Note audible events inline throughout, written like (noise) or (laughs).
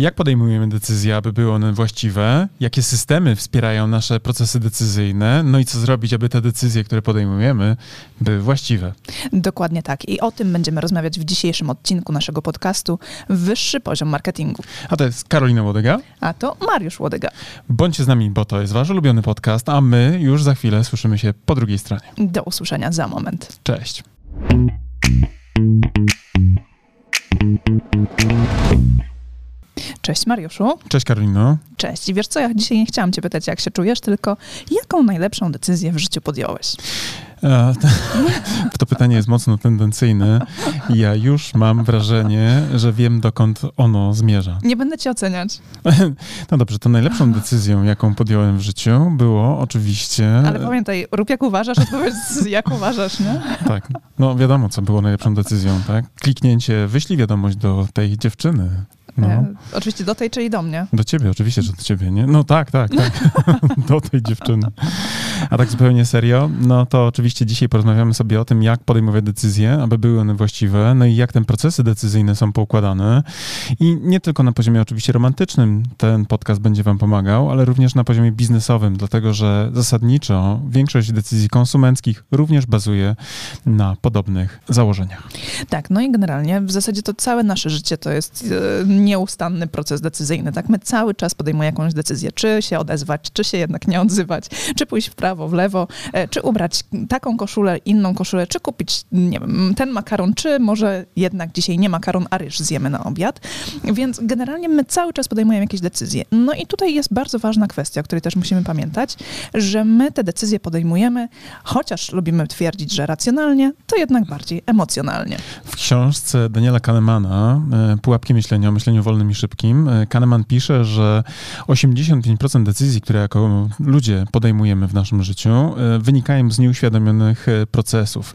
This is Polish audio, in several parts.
Jak podejmujemy decyzje, aby były one właściwe? Jakie systemy wspierają nasze procesy decyzyjne? No i co zrobić, aby te decyzje, które podejmujemy, były właściwe? Dokładnie tak. I o tym będziemy rozmawiać w dzisiejszym odcinku naszego podcastu Wyższy Poziom Marketingu. A to jest Karolina Łodyga. A to Mariusz Łodyga. Bądźcie z nami, bo to jest wasz ulubiony podcast, a my już za chwilę słyszymy się po drugiej stronie. Do usłyszenia za moment. Cześć. Cześć Mariuszu. Cześć Karolino. Cześć. I wiesz co, ja dzisiaj nie chciałam cię pytać, jak się czujesz, tylko jaką najlepszą decyzję w życiu podjąłeś? E, to, (laughs) to pytanie jest mocno tendencyjne. Ja już mam wrażenie, że wiem, dokąd ono zmierza. Nie będę cię oceniać. (laughs) No dobrze, to najlepszą decyzją, jaką podjąłem w życiu, było oczywiście. Ale pamiętaj, rób jak uważasz, odpowiedz (laughs) jak uważasz, nie? Tak. No wiadomo, co było najlepszą decyzją, tak? Kliknięcie, wyślij wiadomość do tej dziewczyny. No. E, oczywiście do tej, czyli do mnie. Do ciebie, oczywiście, że do ciebie, nie? No tak, tak, tak. (laughs) do tej dziewczyny. A tak zupełnie serio, no to oczywiście dzisiaj porozmawiamy sobie o tym, jak podejmować decyzje, aby były one właściwe, no i jak te procesy decyzyjne są poukładane. I nie tylko na poziomie oczywiście romantycznym ten podcast będzie wam pomagał, ale również na poziomie biznesowym, dlatego że zasadniczo większość decyzji konsumenckich również bazuje na podobnych założeniach. Tak, no i generalnie w zasadzie to całe nasze życie to jest e, nieustanny proces decyzyjny, tak? My cały czas podejmujemy jakąś decyzję, czy się odezwać, czy się jednak nie odzywać, czy pójść w prawo, w lewo, e, czy ubrać taką koszulę, inną koszulę, czy kupić, nie wiem, ten makaron, czy może jednak dzisiaj nie makaron, a ryż zjemy na obiad. Więc generalnie my cały czas podejmujemy jakieś decyzje. No i tutaj jest bardzo ważna kwestia, o której też musimy pamiętać, że my te decyzje podejmujemy, chociaż lubimy twierdzić, że racjonalnie, to jednak bardziej emocjonalnie. W książce Daniela Kahnemana, e, Pułapki myślenia o myśleniu wolnym i szybkim, e, Kahneman pisze, że 85% decyzji, które jako ludzie podejmujemy w naszym życiu, e, wynikają z nieuświadomionych e, procesów.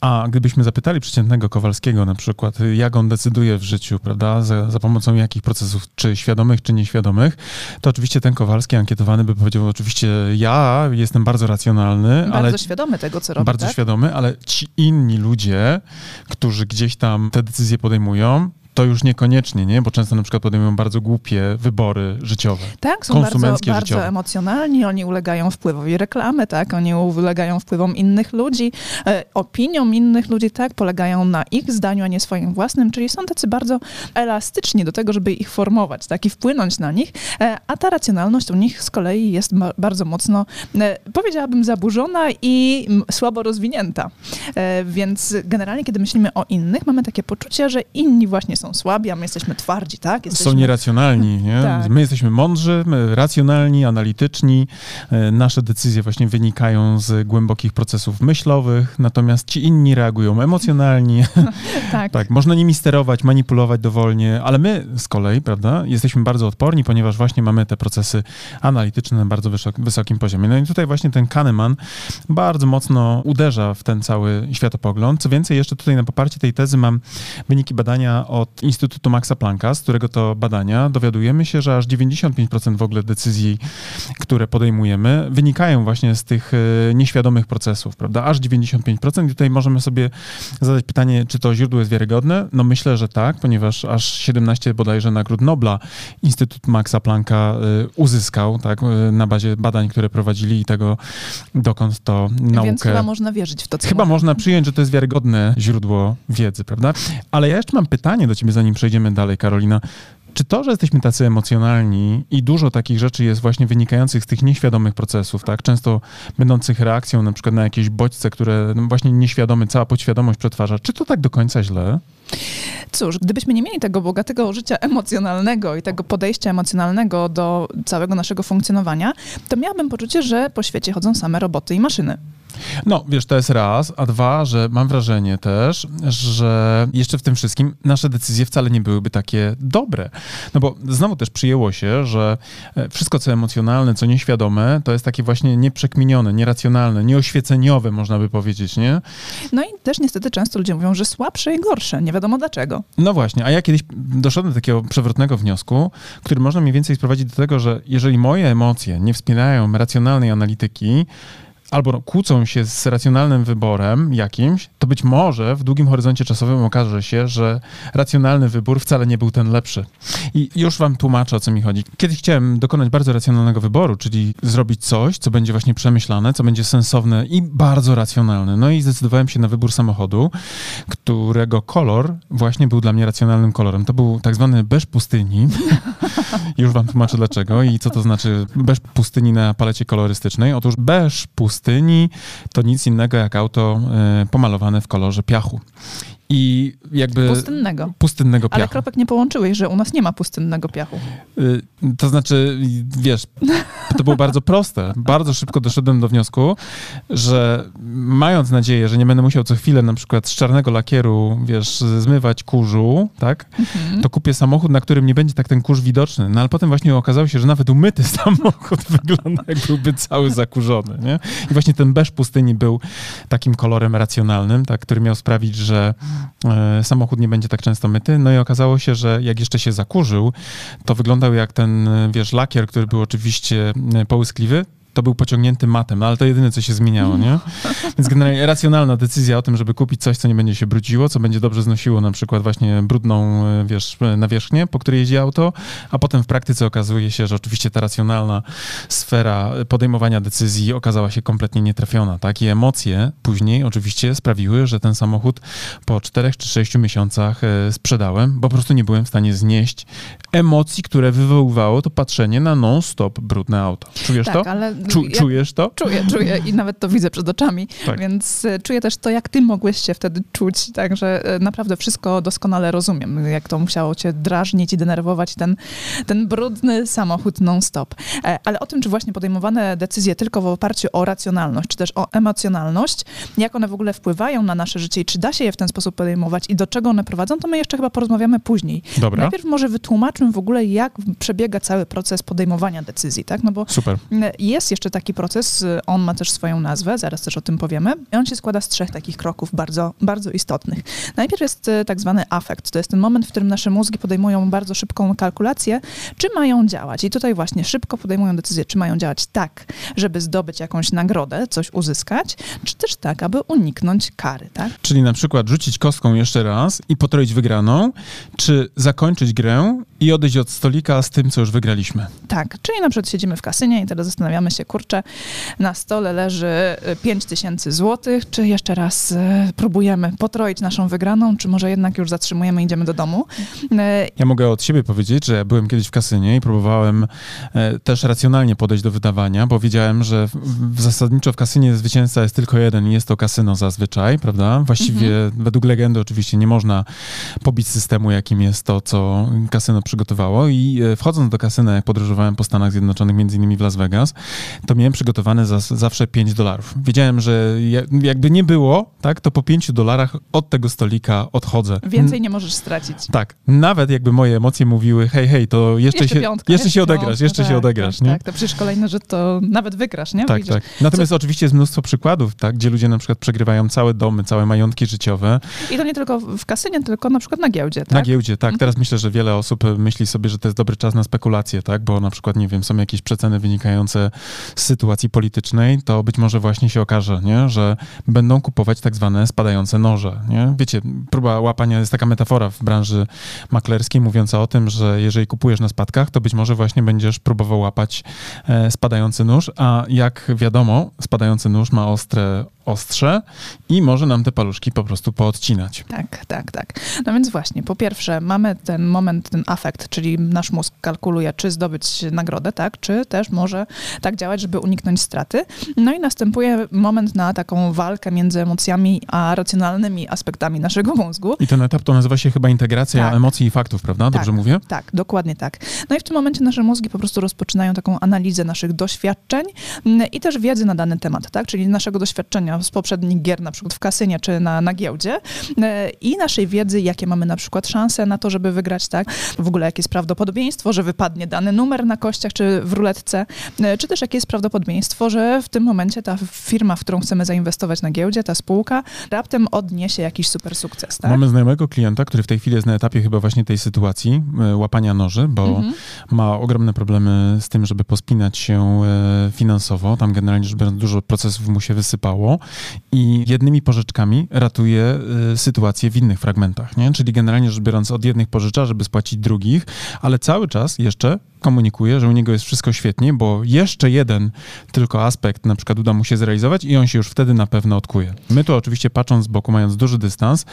A gdybyśmy zapytali przeciętnego Kowalskiego na przykład, jak on decyduje w życiu, prawda, za, za pomocą jakich procesów, czy świadomych, czy nieświadomych, to oczywiście ten Kowalski ankietowany by powiedział, oczywiście ja jestem bardzo racjonalny, bardzo ale... świadomy tego, co robi, Bardzo tak? świadomy, ale ci inni ludzie, którzy gdzieś tam te decyzje podejmują, to już niekoniecznie, nie? Bo często na przykład podejmują bardzo głupie wybory życiowe. Tak, są bardzo, konsumenckie, bardzo życiowe. emocjonalni, oni ulegają wpływowi reklamy, tak, oni ulegają wpływom innych ludzi, e, opiniom innych ludzi, tak, polegają na ich zdaniu, a nie swoim własnym, czyli są tacy bardzo elastyczni do tego, żeby ich formować, tak, i wpłynąć na nich, e, a ta racjonalność u nich z kolei jest ma- bardzo mocno, e, powiedziałabym, zaburzona i m, słabo rozwinięta. E, więc generalnie, kiedy myślimy o innych, mamy takie poczucie, że inni właśnie są słabi, a my jesteśmy twardzi, tak? Jesteśmy... Są nieracjonalni, nie? (laughs) Tak. My jesteśmy mądrzy, my racjonalni, analityczni. E, Nasze decyzje właśnie wynikają z głębokich procesów myślowych, natomiast ci inni reagują emocjonalnie. (laughs) tak. tak, można nimi sterować, manipulować dowolnie, ale my z kolei, prawda, jesteśmy bardzo odporni, ponieważ właśnie mamy te procesy analityczne na bardzo wysok- wysokim poziomie. No i tutaj właśnie ten Kahneman bardzo mocno uderza w ten cały światopogląd. Co więcej, jeszcze tutaj na poparcie tej tezy mam wyniki badania od Instytutu Maxa Plancka, z którego to badania dowiadujemy się, że aż 95% w ogóle decyzji, które podejmujemy, wynikają właśnie z tych e, nieświadomych procesów, prawda? Aż 95%. I tutaj możemy sobie zadać pytanie, czy to źródło jest wiarygodne? No myślę, że tak, ponieważ aż 17 bodajże nagród Nobla Instytut Maxa Plancka e, uzyskał, tak, e, na bazie badań, które prowadzili i tego, dokąd to naukę... Więc chyba można wierzyć w to, co Chyba mówią. można przyjąć, że to jest wiarygodne źródło wiedzy, prawda? Ale ja jeszcze mam pytanie do ciebie, zanim przejdziemy dalej, Karolina. Czy to, że jesteśmy tacy emocjonalni i dużo takich rzeczy jest właśnie wynikających z tych nieświadomych procesów, tak? Często będących reakcją na przykład na jakieś bodźce, które no właśnie nieświadomy, cała podświadomość przetwarza. Czy to tak do końca źle? Cóż, gdybyśmy nie mieli tego bogatego życia emocjonalnego i tego podejścia emocjonalnego do całego naszego funkcjonowania, to miałabym poczucie, że po świecie chodzą same roboty i maszyny. No, wiesz, to jest raz, a dwa, że mam wrażenie też, że jeszcze w tym wszystkim nasze decyzje wcale nie byłyby takie dobre. No bo znowu też przyjęło się, że e, wszystko, co emocjonalne, co nieświadome, to jest takie właśnie nieprzekminione, nieracjonalne, nieoświeceniowe, można by powiedzieć, nie? No i też niestety często ludzie mówią, że słabsze i gorsze. Nie wiadomo dlaczego. No właśnie, a ja kiedyś doszedłem do takiego przewrotnego wniosku, który można mniej więcej sprowadzić do tego, że jeżeli moje emocje nie wspierają racjonalnej analityki, albo kłócą się z racjonalnym wyborem jakimś, to być może w długim horyzoncie czasowym okaże się, że racjonalny wybór wcale nie był ten lepszy. I już wam tłumaczę, o co mi chodzi. Kiedyś chciałem dokonać bardzo racjonalnego wyboru, czyli zrobić coś, co będzie właśnie przemyślane, co będzie sensowne i bardzo racjonalne. No i zdecydowałem się na wybór samochodu, którego kolor właśnie był dla mnie racjonalnym kolorem. To był tak zwany beż pustyni. (laughs) już wam tłumaczę dlaczego i co to znaczy beż pustyni na palecie kolorystycznej. Otóż beż pustyni to nic innego jak auto y, pomalowane w kolorze piachu. I jakby... Pustynnego. Pustynnego piachu. Ale kropek nie połączyłeś, że u nas nie ma pustynnego piachu. Y, to znaczy, wiesz, to było bardzo proste. Bardzo szybko doszedłem do wniosku, że mając nadzieję, że nie będę musiał co chwilę na przykład z czarnego lakieru, wiesz, zmywać kurzu, tak, mhm. to kupię samochód, na którym nie będzie tak ten kurz widoczny. No ale potem właśnie okazało się, że nawet umyty (laughs) samochód wygląda jak byłby cały zakurzony, nie? I właśnie ten beż pustyni był takim kolorem racjonalnym, tak, który miał sprawić, że samochód nie będzie tak często myty. No i okazało się, że jak jeszcze się zakurzył, to wyglądał jak ten, wiesz, lakier, który był oczywiście e, połyskliwy, to był pociągnięty matem, no ale to jedyne, co się zmieniało, nie? (laughs) Więc generalnie racjonalna decyzja o tym, żeby kupić coś, co nie będzie się brudziło, co będzie dobrze znosiło na przykład właśnie brudną, e, wiesz, nawierzchnię, po której jeździ auto, a potem w praktyce okazuje się, że oczywiście ta racjonalna sfera podejmowania decyzji okazała się kompletnie nietrafiona, tak? I emocje później oczywiście sprawiły, że ten samochód po czterech czy sześciu miesiącach e, sprzedałem, bo po prostu nie byłem w stanie znieść emocji, które wywoływało to patrzenie na non-stop brudne auto. Czujesz tak, to? Ale Czu, czujesz to? Czuję, czuję i nawet to widzę przed oczami, tak. więc e, czuję też to, jak ty mogłeś się wtedy czuć, także e, naprawdę wszystko doskonale rozumiem, jak to musiało cię drażnić i denerwować ten, ten brudny samochód non-stop. E, ale o tym, czy właśnie podejmowane decyzje tylko w oparciu o racjonalność, czy też o emocjonalność, jak one w ogóle wpływają na nasze życie i czy da się je w ten sposób podejmować i do czego one prowadzą, to my jeszcze chyba porozmawiamy później. Dobra. Najpierw może wytłumaczmy w ogóle, jak przebiega cały proces podejmowania decyzji, tak? No bo Super. jest jeszcze taki proces, on ma też swoją nazwę, zaraz też o tym powiemy. I on się składa z trzech takich kroków bardzo, bardzo istotnych. Najpierw jest e, tak zwany afekt, to jest ten moment, w którym nasze mózgi podejmują bardzo szybką kalkulację, czy mają działać. I tutaj właśnie szybko podejmują decyzję, czy mają działać tak, żeby zdobyć jakąś nagrodę, coś uzyskać, czy też tak, aby uniknąć kary, tak? Czyli na przykład rzucić kostką jeszcze raz i potroić wygraną, czy zakończyć grę i odejść od stolika z tym, co już wygraliśmy. Tak, czyli na przykład siedzimy w kasynie i teraz zastanawiamy się, kurczę, na stole leży 5 e, tysięcy złotych, czy jeszcze raz e, próbujemy potroić naszą wygraną, czy może jednak już zatrzymujemy i idziemy do domu. E, ja mogę od siebie powiedzieć, że ja byłem kiedyś w kasynie i próbowałem też racjonalnie podejść do wydawania, bo wiedziałem, że w, zasadniczo w kasynie zwycięzca jest tylko jeden i jest to kasyno zazwyczaj, prawda? Właściwie mhm. według legendy oczywiście nie można pobić systemu, jakim jest to, co kasyno przygotowało i wchodząc do kasyna, jak podróżowałem po Stanach Zjednoczonych, między innymi w Las Vegas, to miałem przygotowane za, zawsze 5 dolarów. Wiedziałem, że jakby nie było, tak, to po 5 dolarach od tego stolika odchodzę. Więcej nie możesz stracić. Tak. Nawet jakby moje emocje mówiły, hej, hej, to jeszcze, jeszcze się, piątka, jeszcze się odegrasz, piątka, jeszcze tak, się odegrasz, tak, nie? Tak, to przecież kolejne, że to nawet wygrasz, nie? Tak, Widzisz? tak. Natomiast Co? oczywiście jest mnóstwo przykładów, tak, gdzie ludzie na przykład przegrywają całe domy, całe majątki życiowe. I to nie tylko w kasynie, tylko na przykład na giełdzie, tak? Na giełdzie, tak. Mhm. Teraz myślę, że wiele osób myśli sobie, że to jest dobry czas na spekulacje, tak, bo na przykład, nie wiem, są jakieś przeceny wynikające z sytuacji politycznej, to być może właśnie się okaże, nie? że będą kupować tak zwane spadające noże. Nie? Wiecie, próba łapania jest taka metafora w branży maklerskiej mówiąca o tym, że jeżeli kupujesz na spadkach, to być może właśnie będziesz próbował łapać e, spadający nóż, a jak wiadomo, spadający nóż ma ostre ostrze i może nam te paluszki po prostu poodcinać. Tak, tak, tak. No więc właśnie, po pierwsze mamy ten moment, ten afekt, czyli nasz mózg kalkuluje, czy zdobyć nagrodę, tak, czy też może tak działać, żeby uniknąć straty. No i następuje moment na taką walkę między emocjami a racjonalnymi aspektami naszego mózgu. I ten etap to nazywa się chyba integracja tak. emocji i faktów, prawda? Dobrze tak, mówię? Tak, dokładnie tak. No i w tym momencie nasze mózgi po prostu rozpoczynają taką analizę naszych doświadczeń mm, i też wiedzy na dany temat, tak, czyli naszego doświadczenia doświadczenia z poprzednich gier, na przykład w kasynie czy na, na giełdzie e, i naszej wiedzy, jakie mamy na przykład szanse na to, żeby wygrać, tak? W ogóle jakie jest prawdopodobieństwo, że wypadnie dany numer na kościach czy w ruletce, e, czy też jakie jest prawdopodobieństwo, że w tym momencie ta firma, w którą chcemy zainwestować na giełdzie, ta spółka, raptem odniesie jakiś super sukces, tak? Mamy znajomego klienta, który w tej chwili jest na etapie chyba właśnie tej sytuacji, e, łapania noży, bo mhm. ma ogromne problemy z tym, żeby pospinać się finansowo. Tam generalnie rzecz biorąc dużo procesów mu się wysypało i jednymi pożyczkami ratuje y, sytuację w innych fragmentach, nie? Czyli generalnie rzecz biorąc od jednych pożycza, żeby spłacić drugich, ale cały czas jeszcze komunikuje, że u niego jest wszystko świetnie, bo jeszcze jeden tylko aspekt na przykład uda mu się zrealizować i on się już wtedy na pewno odkuje. My tu oczywiście patrząc z boku, mając duży dystans,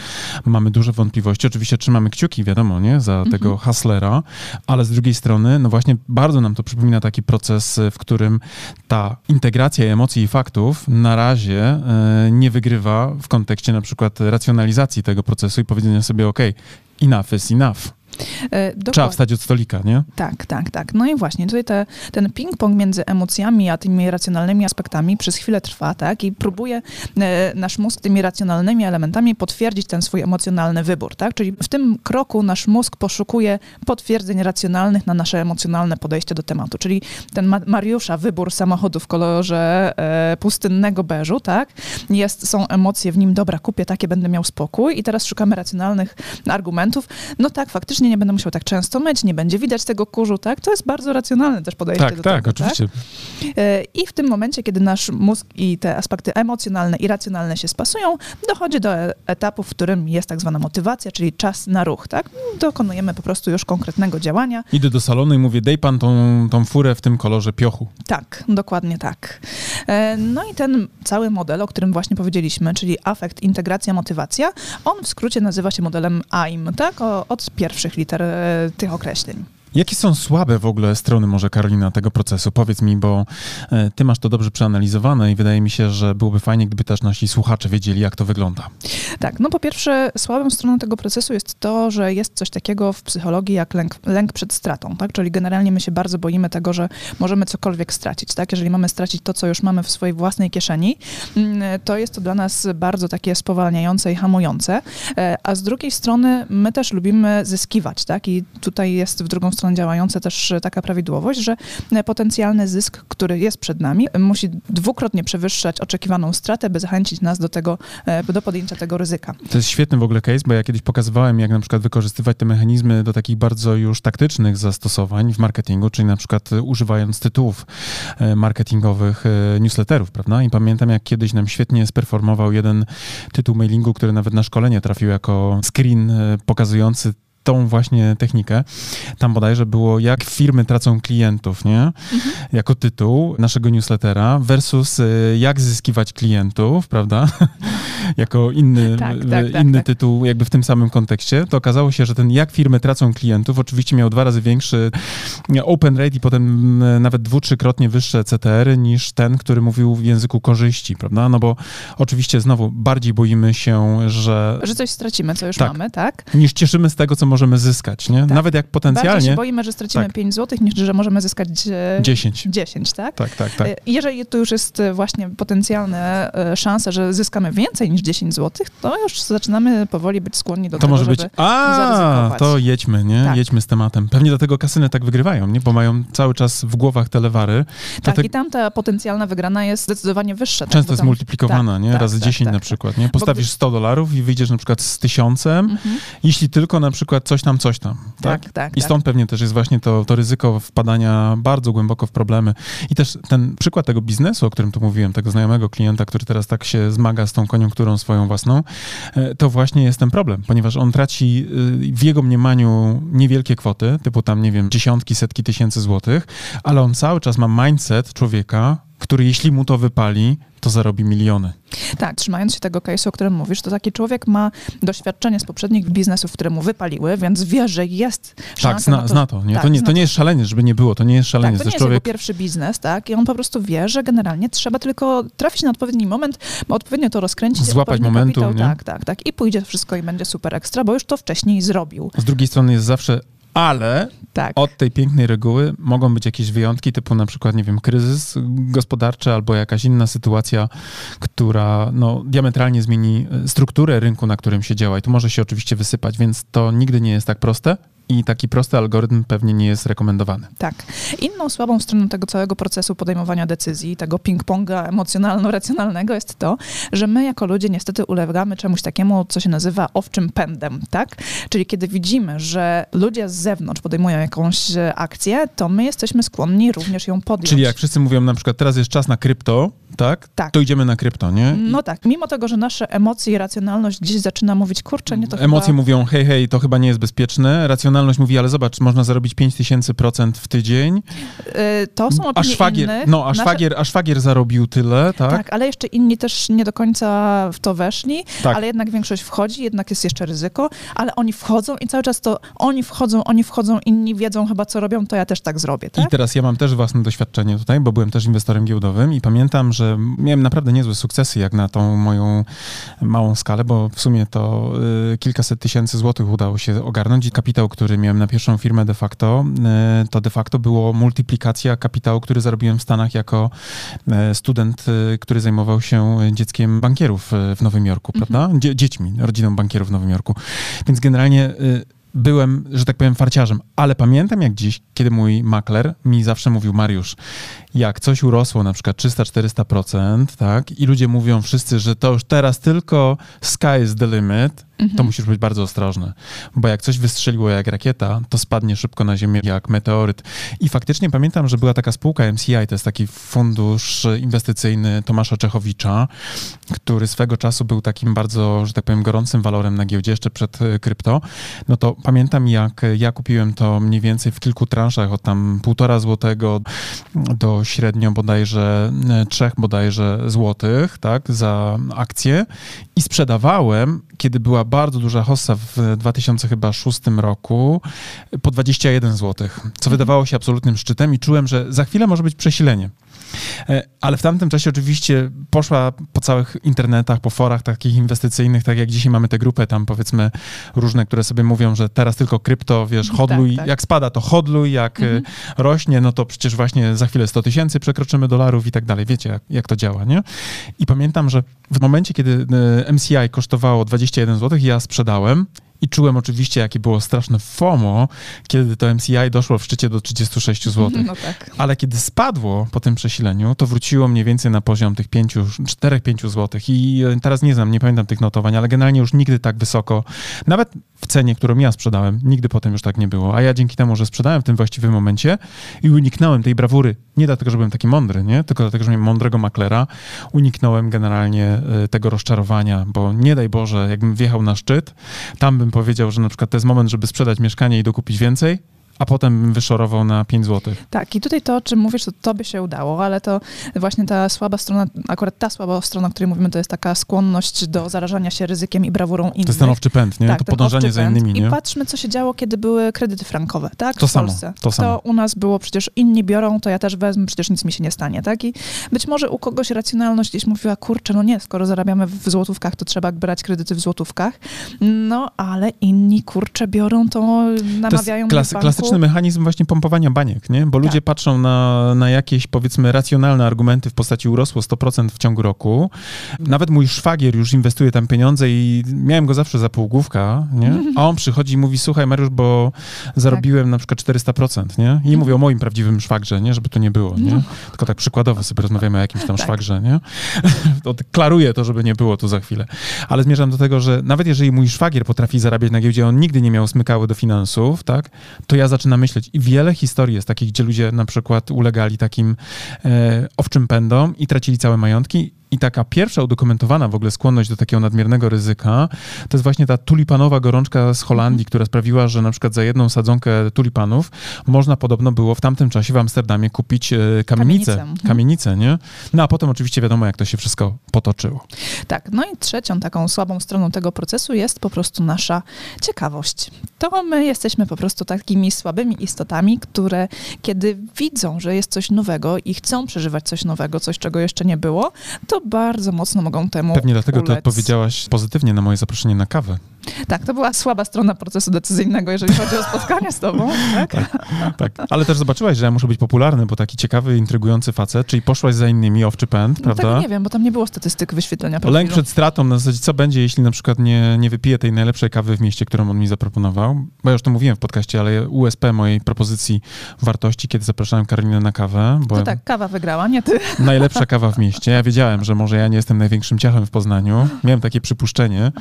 mamy duże wątpliwości. Oczywiście trzymamy kciuki, wiadomo, nie, za mhm. tego hustlera, ale z drugiej strony, no właśnie bardzo nam to przypomina taki proces, w którym ta integracja emocji i faktów na razie nie wygrywa w kontekście na przykład racjonalizacji tego procesu i powiedzenia sobie, ok, enough is enough. E, Trzeba wstać od stolika, nie? Tak, tak, tak. No i właśnie tutaj te, ten ping-pong między emocjami a tymi racjonalnymi aspektami przez chwilę trwa, tak? I próbuje e, nasz mózg tymi racjonalnymi elementami potwierdzić ten swój emocjonalny wybór, tak? Czyli w tym kroku nasz mózg poszukuje potwierdzeń racjonalnych na nasze emocjonalne podejście do tematu. Czyli ten Ma Mariusza wybór samochodu w kolorze e, pustynnego beżu, tak? Jest, są emocje w nim, dobra, kupię takie, będę miał spokój i teraz szukamy racjonalnych argumentów. No tak, faktycznie nie będę musiał tak często myć, nie będzie widać tego kurzu, tak? To jest bardzo racjonalne też podejście tak, do tak, tego. Tak, oczywiście. E, I w tym momencie, kiedy nasz mózg i te aspekty emocjonalne i racjonalne się spasują, dochodzi do e, etapu, w którym jest tak zwana motywacja, czyli czas na ruch, tak? Dokonujemy po prostu już konkretnego działania. Idę do salonu i mówię, dej pan tą, tą furę w tym kolorze piochu. Tak, dokładnie tak. E, no i ten cały model, o którym właśnie powiedzieliśmy, czyli afekt, integracja, motywacja, on w skrócie nazywa się modelem AIM, tak? O, od pierwszych liter e, tych określeń. Jakie są słabe w ogóle strony może, Karolina, tego procesu? Powiedz mi, bo e, ty masz to dobrze przeanalizowane i wydaje mi się, że byłoby fajnie, gdyby też nasi słuchacze wiedzieli, jak to wygląda. Tak, no po pierwsze, słabą stroną tego procesu jest to, że jest coś takiego w psychologii jak lęk, lęk przed stratą, tak? Czyli generalnie my się bardzo boimy tego, że możemy cokolwiek stracić, tak? Jeżeli mamy stracić to, co już mamy w swojej własnej kieszeni, mm, to jest to dla nas bardzo takie spowalniające i hamujące, e, a z drugiej strony my też lubimy zyskiwać, tak? I tutaj jest w drugą stronę stron działające też taka prawidłowość, że potencjalny zysk, który jest przed nami, musi dwukrotnie przewyższać oczekiwaną stratę, by zachęcić nas do tego, e, do podjęcia tego ryzyka. To jest świetny w ogóle case, bo ja kiedyś pokazywałem, jak na przykład wykorzystywać te mechanizmy do takich bardzo już taktycznych zastosowań w marketingu, czyli na przykład używając tytułów e, marketingowych e, newsletterów, prawda? I pamiętam, jak kiedyś nam świetnie sperformował jeden tytuł mailingu, który nawet na szkolenie trafił jako screen pokazujący tą właśnie technikę. Tam bodajże było, jak firmy tracą klientów, nie? Mhm. Jako tytuł naszego newslettera versus y, jak zyskiwać klientów, prawda? (laughs) jako inny, tak, tak, tak, inny tak, tytuł jakby w tym samym kontekście. To okazało się, że ten jak firmy tracą klientów oczywiście miał dwa razy większy open rate i potem y, nawet dwu, trzykrotnie wyższe CTR niż ten, który mówił w języku korzyści, prawda? No bo oczywiście znowu bardziej boimy się, że... Że coś stracimy, co już tak, mamy, tak? Niż cieszymy z tego, co możemy zyskać, nie? Tak. Nawet jak potencjalnie... Bardziej się boimy, że stracimy tak. 5 zł, niż że możemy zyskać 10. 10, tak? Tak, tak, tak. E, jeżeli tu już jest e, właśnie potencjalna e, szansa, że zyskamy więcej niż 10 zł, to już zaczynamy powoli być skłonni do to tego, może być, a, to jedźmy, nie? Tak. Jedźmy z tematem. Pewnie dlatego kasyny tak wygrywają, nie? Bo mają cały czas w głowach telewary. Tak, i tam ta potencjalna wygrana jest zdecydowanie wyższa. Tak? Często tak, jest multiplikowana, tak, nie? Tak, Razy tak, 10 na przykład, nie? Postawisz 100 dolarów i wyjdziesz na przykład z tysiącem, mhm. jeśli tylko na przykład coś tam, coś tam. Tak, tak. tak I stąd pewnie też jest właśnie to, to ryzyko wpadania bardzo głęboko w problemy. I też ten przykład tego biznesu, o którym tu mówiłem, tego znajomego klienta, który teraz tak się zmaga z tą koniunkturą swoją własną, e, to właśnie jest ten problem, ponieważ on traci y, w jego mniemaniu niewielkie kwoty, typu tam, nie wiem, dziesiątki, setki tysięcy złotych, ale on cały czas ma mindset człowieka, który jeśli mu to wypali, to zarobi miliony. Tak, trzymając się tego case'u, o którym mówisz, to taki człowiek ma doświadczenie z poprzednich biznesów, które mu wypaliły, więc wie, że jest szansa Tak, zna, to, zna to. Nie? Tak, to, nie, to nie jest szalenie, żeby nie było, to nie jest szalenie. Tak, to nie jest człowiek... jego pierwszy biznes, tak? I on po prostu wie, że generalnie trzeba tylko trafić na odpowiedni moment, odpowiednio to rozkręcić. Złapać momentu, Tak, tak, tak. I pójdzie wszystko i będzie super ekstra, bo już to wcześniej zrobił. Z drugiej strony jest zawsze Ale tak. od tej pięknej reguły mogą być jakieś wyjątki, typu na przykład, nie wiem, kryzys gospodarczy albo jakaś inna sytuacja, która no, diametralnie zmieni strukturę rynku, na którym się działa. I tu może się oczywiście wysypać, więc to nigdy nie jest tak proste i taki prosty algorytm pewnie nie jest rekomendowany. Tak. Inną słabą stroną tego całego procesu podejmowania decyzji, tego ping-ponga emocjonalno-racjonalnego jest to, że my jako ludzie niestety ulegamy czemuś takiemu, co się nazywa owczym pędem, tak? Czyli kiedy widzimy, że ludzie z zewnątrz podejmują jakąś e, akcję, to my jesteśmy skłonni również ją podjąć. Czyli jak wszyscy mówią na przykład teraz jest czas na krypto, tak? tak. To idziemy na krypto, nie? No tak. Mimo tego, że nasze emocje i racjonalność gdzieś zaczyna mówić, kurczę, nie to Emocje chyba... mówią, hej, hej, to chyba nie jest bezpieczne. Racjonalność mówi, ale zobacz, można zarobić 5000% w tydzień. Yy, to są opinie a szwagier, innych. No, a nasze... szwagier, a szwagier zarobił tyle, tak? Tak, ale jeszcze inni też nie do końca w to weszli, tak. ale jednak większość wchodzi, jednak jest jeszcze ryzyko, ale oni wchodzą i cały czas to oni wchodzą, oni wchodzą, inni wiedzą chyba, co robią, to ja też tak zrobię, tak? I teraz ja mam też własne doświadczenie tutaj, bo byłem też inwestorem giełdowym i pamiętam, że miałem naprawdę niezłe sukcesy jak na tą moją małą skalę, bo w sumie to y, kilkaset tysięcy złotych udało się ogarnąć i kapitał, który miałem na pierwszą firmę de facto, y, to de facto było multiplikacja kapitału, który zarobiłem w Stanach jako y, student, który zajmował się dzieckiem bankierów w Nowym Jorku, mhm. prawda? Dzie dziećmi, rodziną bankierów w Nowym Jorku. Więc generalnie byłem, że tak powiem, farciarzem, ale pamiętam jak dziś, kiedy mój makler mi zawsze mówił, Mariusz, jak coś urosło na przykład 300-400%, tak, i ludzie mówią wszyscy, że to już teraz tylko sky is the limit, mhm. to musisz być bardzo ostrożny, bo jak coś wystrzeliło jak rakieta, to spadnie szybko na ziemię jak meteoryt. I faktycznie pamiętam, że była taka spółka MCI, to jest taki fundusz inwestycyjny Tomasza Czechowicza, który swego czasu był takim bardzo, że tak powiem, gorącym walorem na giełdzie jeszcze przed e, krypto. No to pamiętam, jak ja kupiłem to mniej więcej w kilku transzach, od tam półtora złotego do średnio bodajże e, trzech bodajże złotych, tak, za akcję i sprzedawałem, kiedy była bardzo duża hossa w 2006 roku po 21 zł, co mhm. wydawało się absolutnym szczytem i czułem, że za chwilę może być przesilenie. E, ale w tamtym czasie oczywiście poszła po całych internetach, po forach takich inwestycyjnych, tak jak dzisiaj mamy tę grupę tam powiedzmy różne, które sobie mówią, że teraz tylko krypto, wiesz, tak, hodluj, tak, tak. jak spada to hodluj, jak e, mhm. rośnie, no to przecież właśnie za chwilę 100 tysięcy przekroczymy dolarów i tak dalej. Wiecie, jak, jak to działa, nie? I pamiętam, że w momencie, kiedy e, MCI kosztowało 21 zł, ja sprzedałem i czułem oczywiście, jakie było straszne FOMO, kiedy to MCI doszło w szczycie do 36 zł. No tak. Ale kiedy spadło po tym przesileniu, to wróciło mniej więcej na poziom tych 4-5 zł. I teraz nie znam, nie pamiętam tych notowań, ale generalnie już nigdy tak wysoko, nawet w cenie, którą ja sprzedałem, nigdy potem już tak nie było. A ja dzięki temu, że sprzedałem w tym właściwym momencie i uniknąłem tej brawury, nie dlatego, że byłem taki mądry, nie? tylko dlatego, że miałem mądrego maklera, uniknąłem generalnie e, tego rozczarowania, bo nie daj Boże, jakbym wjechał na szczyt, tam bym powiedział, że na przykład to jest moment, żeby sprzedać mieszkanie i dokupić więcej, a potem wyszorował na 5 zł. Tak, i tutaj to, o czym mówisz, to tobie się udało, ale to właśnie ta słaba strona, akurat ta słaba strona, o której mówimy, to jest taka skłonność do zarażania się ryzykiem i brawurą innych. To jest ten owczy pęd, nie? Tak, to podążanie za innymi, nie? I patrzmy, co się działo, kiedy były kredyty frankowe, tak? To w samo, Polsce. to samo. To u nas było przecież inni biorą, to ja też wezmę, przecież nic mi się nie stanie, tak? I być może u kogoś racjonalność gdzieś mówiła, kurczę, no nie, skoro zarabiamy w złotówkach, to trzeba brać kredyty w złotówkach. No, ale inni, kurczę, biorą to, namawiają to jest klasyczny mechanizm właśnie pompowania baniek, nie? Bo ludzie tak. patrzą na, na jakieś, powiedzmy, racjonalne argumenty w postaci urosło 100% w ciągu roku. Nawet mój szwagier już inwestuje tam pieniądze i miałem go zawsze za półgłówka, nie? (laughs) A on przychodzi i mówi, słuchaj Mariusz, bo zarobiłem tak. na przykład 400%, nie? I mówię o moim prawdziwym szwagrze, nie? Żeby to nie było, nie? No. Tylko tak przykładowo sobie rozmawiamy o jakimś tam tak. szwagrze, nie? (laughs) to klaruję to, żeby nie było tu za chwilę. Ale zmierzam do tego, że nawet jeżeli mój szwagier potrafi zarabiać na giełdzie, on nigdy nie miał smykały do finansów, tak? To ja zaczynam myśleć. I wiele historii jest takich, gdzie ludzie na przykład ulegali takim e, owczym pędom i tracili całe majątki i taka pierwsza udokumentowana w ogóle skłonność do takiego nadmiernego ryzyka, to jest właśnie ta tulipanowa gorączka z Holandii, która sprawiła, że na przykład za jedną sadzonkę tulipanów można podobno było w tamtym czasie w Amsterdamie kupić e, kamienicę. Kamienicę, kamienicę nie? No a potem oczywiście wiadomo, jak to się wszystko potoczyło. Tak, no i trzecią taką słabą stroną tego procesu jest po prostu nasza ciekawość. To my jesteśmy po prostu takimi słabymi istotami, które kiedy widzą, że jest coś nowego i chcą przeżywać coś nowego, coś, czego jeszcze nie było, to bardzo mocno mogą temu Pewnie dlatego ulec. ty odpowiedziałaś pozytywnie na moje zaproszenie na kawę. Tak, to była słaba strona procesu decyzyjnego, jeżeli chodzi o spotkanie z tobą. Tak? tak, tak. Ale też zobaczyłaś, że ja muszę być popularny, bo taki ciekawy, intrygujący facet, czyli poszłaś za innymi owczy pęd, No prawda? tego nie wiem, bo tam nie było statystyk wyświetlenia profilu. Lęk przed stratą, na zasadzie co będzie, jeśli na przykład nie, nie wypiję tej najlepszej kawy w mieście, którą on mi zaproponował. Bo ja już to mówiłem w podcaście, ale USP mojej propozycji wartości, kiedy zapraszałem Karolinę na kawę, bo No tak, kawa wygrała, nie ty. (laughs) najlepsza kawa w mieście. Ja wiedziałem, że może ja nie jestem największym ciachem w Poznaniu. Miałem takie przypuszczenie,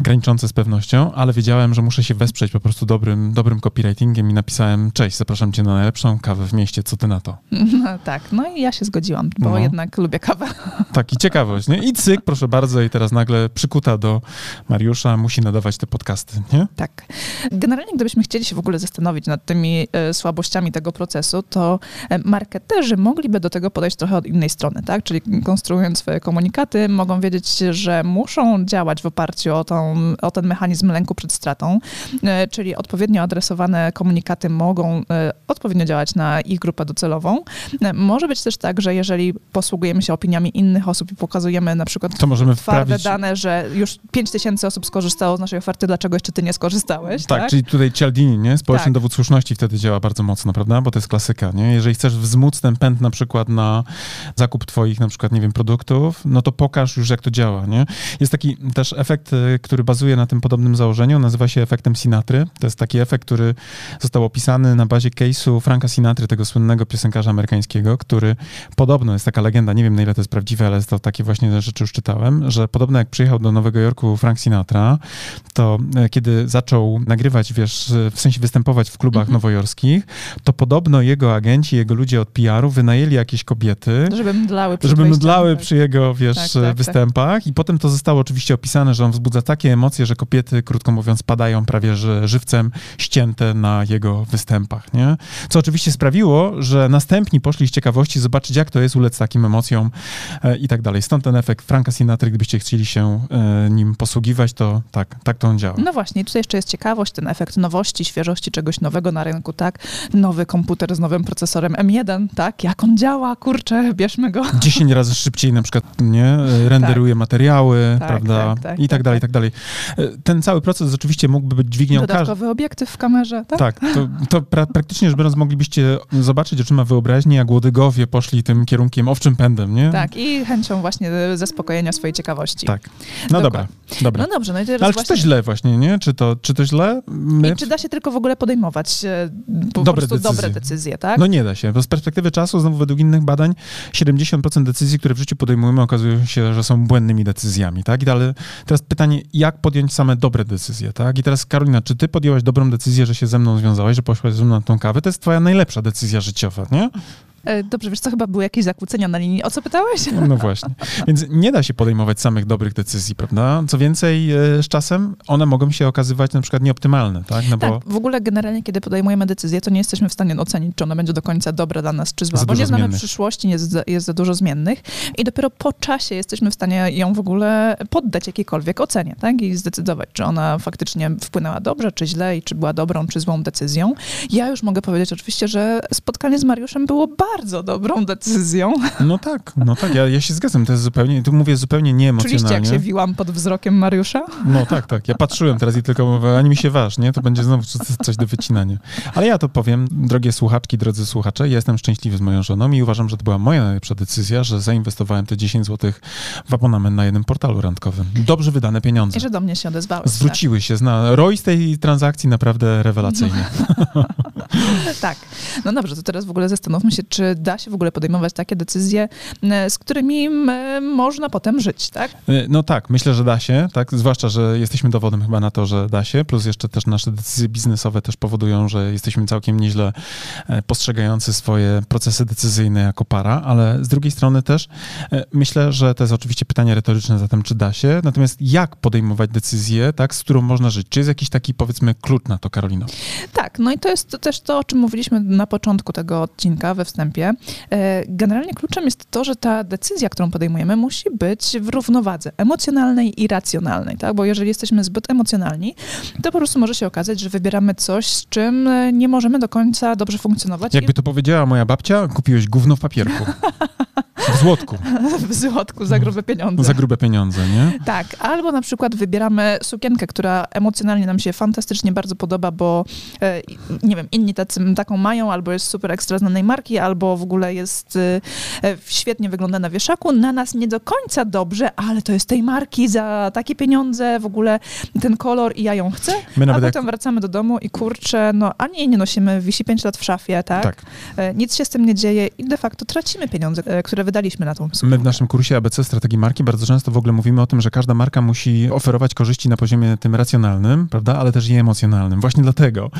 graniczące z pewnością, ale wiedziałem, że muszę się wesprzeć po prostu dobrym, dobrym copywritingiem i napisałem, cześć, zapraszam cię na najlepszą kawę w mieście, co ty na to? No, tak, no i ja się zgodziłam, bo No. jednak lubię kawę. Taki ciekawość, nie? I cyk, proszę bardzo, i teraz nagle przykuta do Mariusza, musi nadawać te podcasty, nie? Tak. Generalnie, gdybyśmy chcieli się w ogóle zastanowić nad tymi e, słabościami tego procesu, to e, marketerzy mogliby do tego podejść trochę od innej strony, tak? Czyli konstruując swoje komunikaty, mogą wiedzieć, że muszą działać w oparciu o, tą, o ten mechanizm lęku przed stratą, e, czyli odpowiednio adresowane komunikaty mogą e, odpowiednio działać na ich grupę docelową. E, Może być też tak, że jeżeli posługujemy się opiniami innych osób i pokazujemy na przykład To możemy twarde wprawić... dane, że już 5 tysięcy osób skorzystało z naszej oferty, dlaczego jeszcze ty nie skorzystałeś? Tak, czyli tutaj Cialdini, nie? Społeczny Tak. dowód słuszności wtedy działa bardzo mocno, prawda? Bo to jest klasyka, nie? Jeżeli chcesz wzmóc ten pęd na przykład na zakup twoich na przykład, nie wiem, produktów, no to pokaż już, jak to działa, nie? Jest taki też efekt, który bazuje na tym podobnym założeniu, nazywa się efektem Sinatry. To jest taki efekt, który został opisany na bazie case'u Franka Sinatry, tego słynnego piosenkarza amerykańskiego, który podobno jest taka legenda, nie wiem na ile to jest prawdziwe, ale to takie właśnie rzeczy już czytałem, że podobno jak przyjechał do Nowego Jorku Frank Sinatra, to e, kiedy zaczął nagrywać, wiesz, w sensie występować w klubach Mhm. nowojorskich, to podobno jego agenci, jego ludzie od PR-u wynajęli jakieś kobiety, Żeby mdlały przed żeby mdlały tak. przy jego, wiesz, Tak, tak, tak. występach i potem to zostało oczywiście opisane, że on wzbudza takie emocje, że kobiety, krótko mówiąc, padają prawie że żywcem ścięte na jego występach, nie? Co oczywiście sprawiło, że następni poszli z ciekawości zobaczyć, jak to jest ulec takim emocjom e, i tak dalej. Stąd ten efekt Franka Sinatry, gdybyście chcieli się e, nim posługiwać, to tak, tak to on działa. No właśnie, tutaj jeszcze jest ciekawość, ten efekt nowości, świeżości czegoś nowego na rynku, tak? Nowy komputer z nowym procesorem M1, tak? Jak on działa, kurczę, bierzmy go. (laughs) 10 razy szybciej na przykład, nie, e, renderuje materiały, Tak, prawda, tak, tak, i tak tak, dalej, i tak. tak dalej. E, Ten cały proces oczywiście mógłby być dźwignią. Dodatkowy obiektyw w kamerze, tak? Tak, to, to pra, praktycznie rzecz biorąc moglibyście zobaczyć oczyma wyobraźni, jak łodygowie poszli tym kierunkiem owczym pędem, nie? Tak, i chęcią właśnie zaspokojenia swojej ciekawości. Tak. No dobra, dobra. No dobrze, no i teraz No, ale czy właśnie... to źle właśnie, nie? Czy to, czy to źle? My... I czy da się tylko w ogóle podejmować e, po Dobre prostu dobre decyzje. decyzje, tak? No nie da się, z perspektywy czasu, znowu według innych badań, 70% decyzji, które w życiu podejmujemy, okazują się, że są błędnymi decyzjami, tak? I ale teraz pytanie, jak podjąć same dobre decyzje, tak? I teraz Karolina, czy ty podjęłaś dobrą decyzję, że się ze mną związałaś, że poszłaś ze mną na tą kawę? To jest twoja najlepsza decyzja życiowa, nie? E, Dobrze, wiesz co, chyba były jakieś zakłócenia na linii. O co pytałeś? No właśnie. Więc nie da się podejmować samych dobrych decyzji, prawda? Co więcej, e, z czasem one mogą się okazywać na przykład nieoptymalne, tak? No bo Tak, w ogóle generalnie, kiedy podejmujemy decyzję, to nie jesteśmy w stanie ocenić, czy ona będzie do końca dobra dla nas, czy zła, bo nie znamy zmiennych. przyszłości, jest za, jest za dużo zmiennych i dopiero po czasie jesteśmy w stanie ją w ogóle poddać jakiejkolwiek ocenie, tak? I zdecydować, czy ona faktycznie wpłynęła dobrze, czy źle i czy była dobrą, czy złą decyzją. Ja już mogę powiedzieć oczywiście, że spotkanie z Mariuszem było bardzo dobrą decyzją. no tak, no tak, ja, ja się zgadzam, to jest zupełnie, tu mówię zupełnie nieemocjonalnie. jak się wiłam pod wzrokiem Mariusza? No tak, tak. Ja patrzyłem teraz i tylko mówię, ani mi się waż, nie? To będzie znowu coś, do wycinania. Ale ja to powiem, drogie słuchaczki, drodzy słuchacze, ja jestem szczęśliwy z moją żoną i uważam, że to była moja najlepsza decyzja, że zainwestowałem te 10 zł w abonament na jednym portalu randkowym. Dobrze wydane pieniądze. I że do mnie się odezwałeś. Zwróciły się. Zna, ROI z tej transakcji naprawdę rewelacyjny. (laughs) Tak. No dobrze, to teraz w ogóle zastanówmy się, czy da się w ogóle podejmować takie decyzje, e, z którymi można potem żyć, tak? Y, No tak, myślę, że da się, tak? Zwłaszcza, że jesteśmy dowodem chyba na to, że da się, plus jeszcze też nasze decyzje biznesowe też powodują, że jesteśmy całkiem nieźle e, postrzegający swoje procesy decyzyjne jako para, ale z drugiej strony też e, myślę, że to jest oczywiście pytanie retoryczne zatem, czy da się, natomiast jak podejmować decyzję, tak, z którą można żyć? Czy jest jakiś taki, powiedzmy, klucz na to, Karolino? Tak, no i to jest też to, o czym mówiliśmy na początku tego odcinka, we wstępie. E, Generalnie kluczem jest to, że ta decyzja, którą podejmujemy, musi być w równowadze emocjonalnej i racjonalnej, tak? Bo jeżeli jesteśmy zbyt emocjonalni, to po prostu może się okazać, że wybieramy coś, z czym nie możemy do końca dobrze funkcjonować. Jakby to powiedziała moja babcia, kupiłeś gówno w papierku. (laughs) W złotku. w złotku za grube pieniądze. Za grube pieniądze, nie? Tak, albo na przykład wybieramy sukienkę, która emocjonalnie nam się fantastycznie bardzo podoba, bo e, nie wiem, inni tacy, taką mają, albo jest super ekstra znanej marki, albo w ogóle jest e, świetnie wygląda na wieszaku. Na nas nie do końca dobrze, ale to jest tej marki za takie pieniądze, w ogóle ten kolor i ja ją chcę. My a potem jak... wracamy do domu i kurczę, no ani jej nie nosimy, wisi 5 lat w szafie, tak? tak? Nic się z tym nie dzieje i de facto tracimy pieniądze, które wydaliśmy na tą. My w naszym kursie ABC Strategii Marki bardzo często w ogóle mówimy o tym, że każda marka musi oferować korzyści na poziomie tym racjonalnym, prawda, ale też i emocjonalnym. Właśnie dlatego,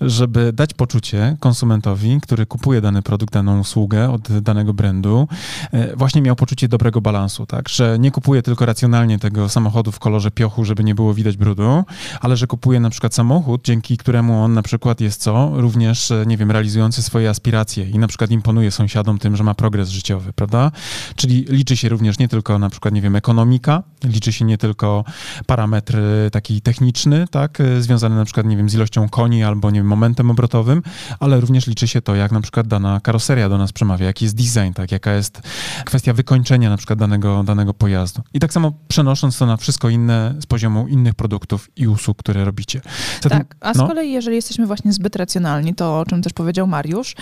żeby dać poczucie konsumentowi, który kupuje dany produkt, daną usługę od danego brandu, e, właśnie miał poczucie dobrego balansu, tak, że nie kupuje tylko racjonalnie tego samochodu w kolorze piochu, żeby nie było widać brudu, ale że kupuje na przykład samochód, dzięki któremu on na przykład jest co? Również, e, nie wiem, realizujący swoje aspiracje i na przykład imponuje sąsiadom tym, że ma progres życiowy, prawda? Czyli liczy się również nie tylko na przykład, nie wiem, ekonomika, liczy się nie tylko parametr taki techniczny, tak, związany na przykład, nie wiem, z ilością koni albo, nie wiem, momentem obrotowym, ale również liczy się to, jak na przykład dana karoseria do nas przemawia, jaki jest design, tak, jaka jest kwestia wykończenia na przykład danego, danego pojazdu. I tak samo przenosząc to na wszystko inne z poziomu innych produktów i usług, które robicie. Zatem, tak, a z no. kolei jeżeli jesteśmy właśnie zbyt racjonalni, to o czym też powiedział Mariusz,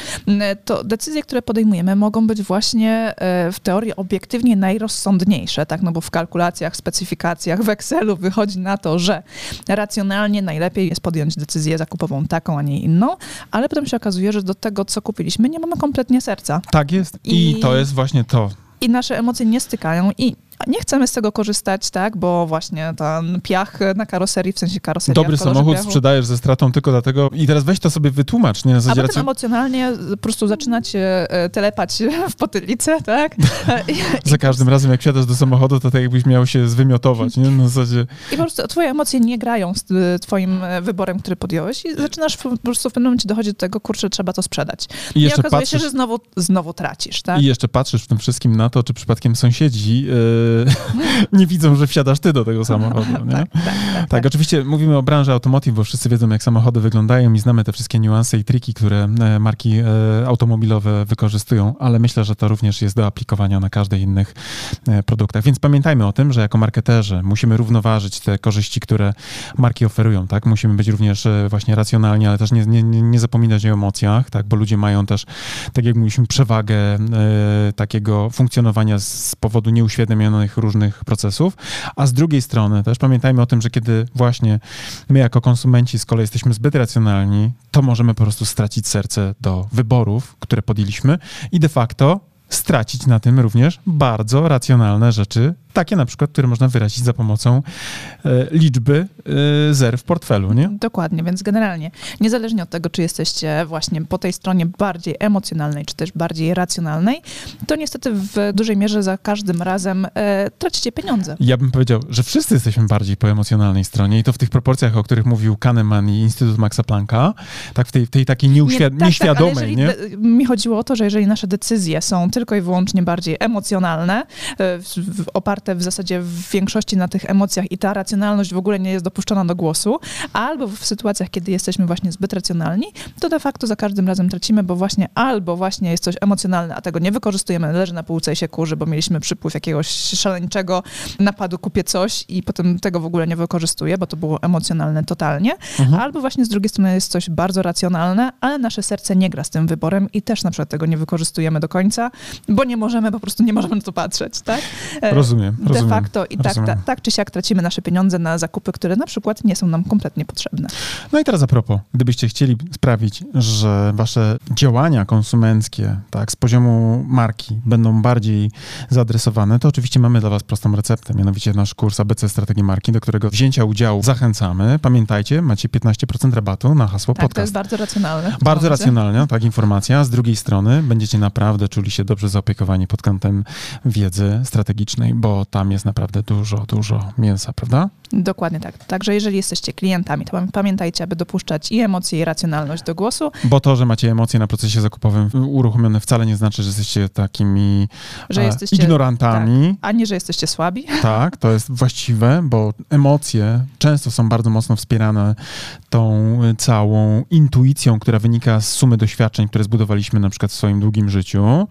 to decyzje, które podejmujemy mogą być właśnie e, w teorii obiektywnie najrozsądniejsze, tak, no bo w kalkulacjach, specyfikacjach, w Excelu wychodzi na to, że racjonalnie najlepiej jest podjąć decyzję zakupową taką, a nie inną, ale potem się okazuje, że do tego, co kupiliśmy, nie mamy kompletnie serca. Tak jest i, I to jest właśnie to. I nasze emocje nie stykają i nie chcemy z tego korzystać, tak, bo właśnie ten piach na karoserii, w sensie karoserii. Dobry samochód piachu. sprzedajesz ze stratą tylko dlatego i teraz weź to sobie wytłumacz, nie? Na zasadzie A potem emocjonalnie po prostu zaczynacie e, telepać (laughs) w potylicę, tak? (laughs) Za każdym razem jak wsiadasz do samochodu, to tak jakbyś miał się zwymiotować, nie? Na zasadzie... I po prostu twoje emocje nie grają z e, twoim e, wyborem, który podjąłeś i zaczynasz po prostu w pewnym momencie dochodzić do tego, kurczę, trzeba to sprzedać. I, I okazuje patrzysz... się, że znowu, znowu tracisz, tak? I jeszcze patrzysz w tym wszystkim na to, czy przypadkiem sąsiedzi yy (laughs) nie widzą, że wsiadasz ty do tego samochodu. Nie? Tak, tak, tak, tak, oczywiście mówimy o branży automotive, bo wszyscy wiedzą, jak samochody wyglądają i znamy te wszystkie niuanse i triki, które e, marki e, automobilowe wykorzystują, ale myślę, że to również jest do aplikowania na każdych innych e, produktach. Więc pamiętajmy o tym, że jako marketerzy musimy równoważyć te korzyści, które marki oferują, tak? Musimy być również właśnie racjonalni, ale też nie, nie, nie zapominać o emocjach, tak? Bo ludzie mają też, tak jak mówiliśmy, przewagę e, takiego funkcjonowania z powodu nieuświadomionych różnych procesów, a z drugiej strony też pamiętajmy o tym, że kiedy właśnie my jako konsumenci z kolei jesteśmy zbyt racjonalni, to możemy po prostu stracić serce do wyborów, które podjęliśmy i de facto stracić na tym również bardzo racjonalne rzeczy, takie na przykład, które można wyrazić za pomocą e, liczby e, zer w portfelu, nie? Dokładnie, więc generalnie, niezależnie od tego, czy jesteście właśnie po tej stronie bardziej emocjonalnej, czy też bardziej racjonalnej, to niestety w dużej mierze za każdym razem e, tracicie pieniądze. Ja bym powiedział, że wszyscy jesteśmy bardziej po emocjonalnej stronie i to w tych proporcjach, o których mówił Kahneman i Instytut Maxa Plancka, tak w tej, tej takiej nieuświad- nie, tak, nieświadomej, tak, nie? Mi chodziło o to, że jeżeli nasze decyzje są tylko i wyłącznie bardziej emocjonalne, e, w, oparte w zasadzie w większości na tych emocjach i ta racjonalność w ogóle nie jest dopuszczona do głosu, albo w sytuacjach, kiedy jesteśmy właśnie zbyt racjonalni, to de facto za każdym razem tracimy, bo właśnie albo właśnie jest coś emocjonalne, a tego nie wykorzystujemy, leży na półce i się kurzy, bo mieliśmy przypływ jakiegoś szaleńczego napadu, kupię coś i potem tego w ogóle nie wykorzystuję, bo to było emocjonalne totalnie, mhm. albo właśnie z drugiej strony jest coś bardzo racjonalne, ale nasze serce nie gra z tym wyborem i też na przykład tego nie wykorzystujemy do końca, bo nie możemy, po prostu nie możemy na to patrzeć, tak? E, rozumiem, De rozumiem, facto i tak, ta, tak czy siak tracimy nasze pieniądze na zakupy, które na przykład nie są nam kompletnie potrzebne. No i teraz a propos, gdybyście chcieli sprawić, że wasze działania konsumenckie, tak, z poziomu marki będą bardziej zaadresowane, to oczywiście mamy dla was prostą receptę, mianowicie nasz kurs ABC Strategii Marki, do którego wzięcia udziału zachęcamy. Pamiętajcie, macie 15% rabatu na hasło tak, podcast. to jest bardzo racjonalne. Bardzo racjonalne, tak, informacja. Z drugiej strony będziecie naprawdę czuli się dobrze zaopiekowani pod kątem wiedzy strategicznej, bo bo tam jest naprawdę dużo, dużo mięsa, prawda? Dokładnie tak. Także jeżeli jesteście klientami, to pamiętajcie, aby dopuszczać i emocje, i racjonalność do głosu. Bo to, że macie emocje na procesie zakupowym uruchomione wcale nie znaczy, że jesteście takimi że jesteście, ignorantami. Tak, ani, że jesteście słabi. (laughs) Tak, to jest właściwe, bo emocje często są bardzo mocno wspierane tą całą intuicją, która wynika z sumy doświadczeń, które zbudowaliśmy na przykład w swoim długim życiu.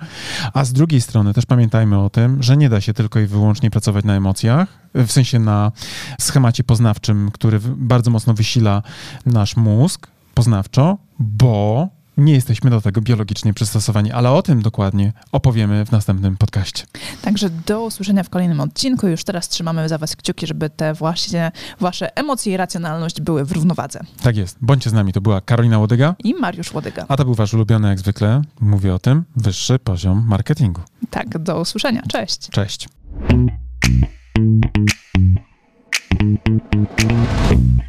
A z drugiej strony też pamiętajmy o tym, że nie da się tylko i wyłącznie pracować na emocjach, w sensie na schemacie poznawczym, który bardzo mocno wysila nasz mózg poznawczo, bo nie jesteśmy do tego biologicznie przystosowani, ale o tym dokładnie opowiemy w następnym podcaście. Także do usłyszenia w kolejnym odcinku. Już teraz trzymamy za Was kciuki, żeby te właśnie Wasze emocje i racjonalność były w równowadze. Tak jest. Bądźcie z nami. To była Karolina Łodyga i Mariusz Łodyga. A to był Wasz ulubiony, jak zwykle, mówię o tym, wyższy poziom marketingu. Tak, do usłyszenia. Cześć. Cześć. Thank you.